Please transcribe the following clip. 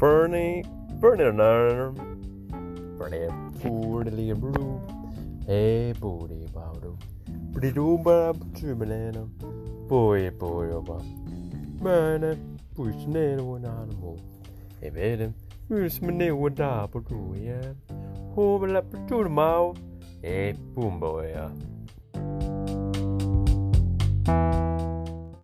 Fernie, Fernie, Fernie, Fernie, Blue, Hey, Booty, Bowdo, Pretty do, Bob, Jubilano, Boy, Boy, Bob, Man, Push, Nail, one animal. Hey, Madam, Who's my name? What up? What do we have? Who will up to the mouth? Hey, boom, boy.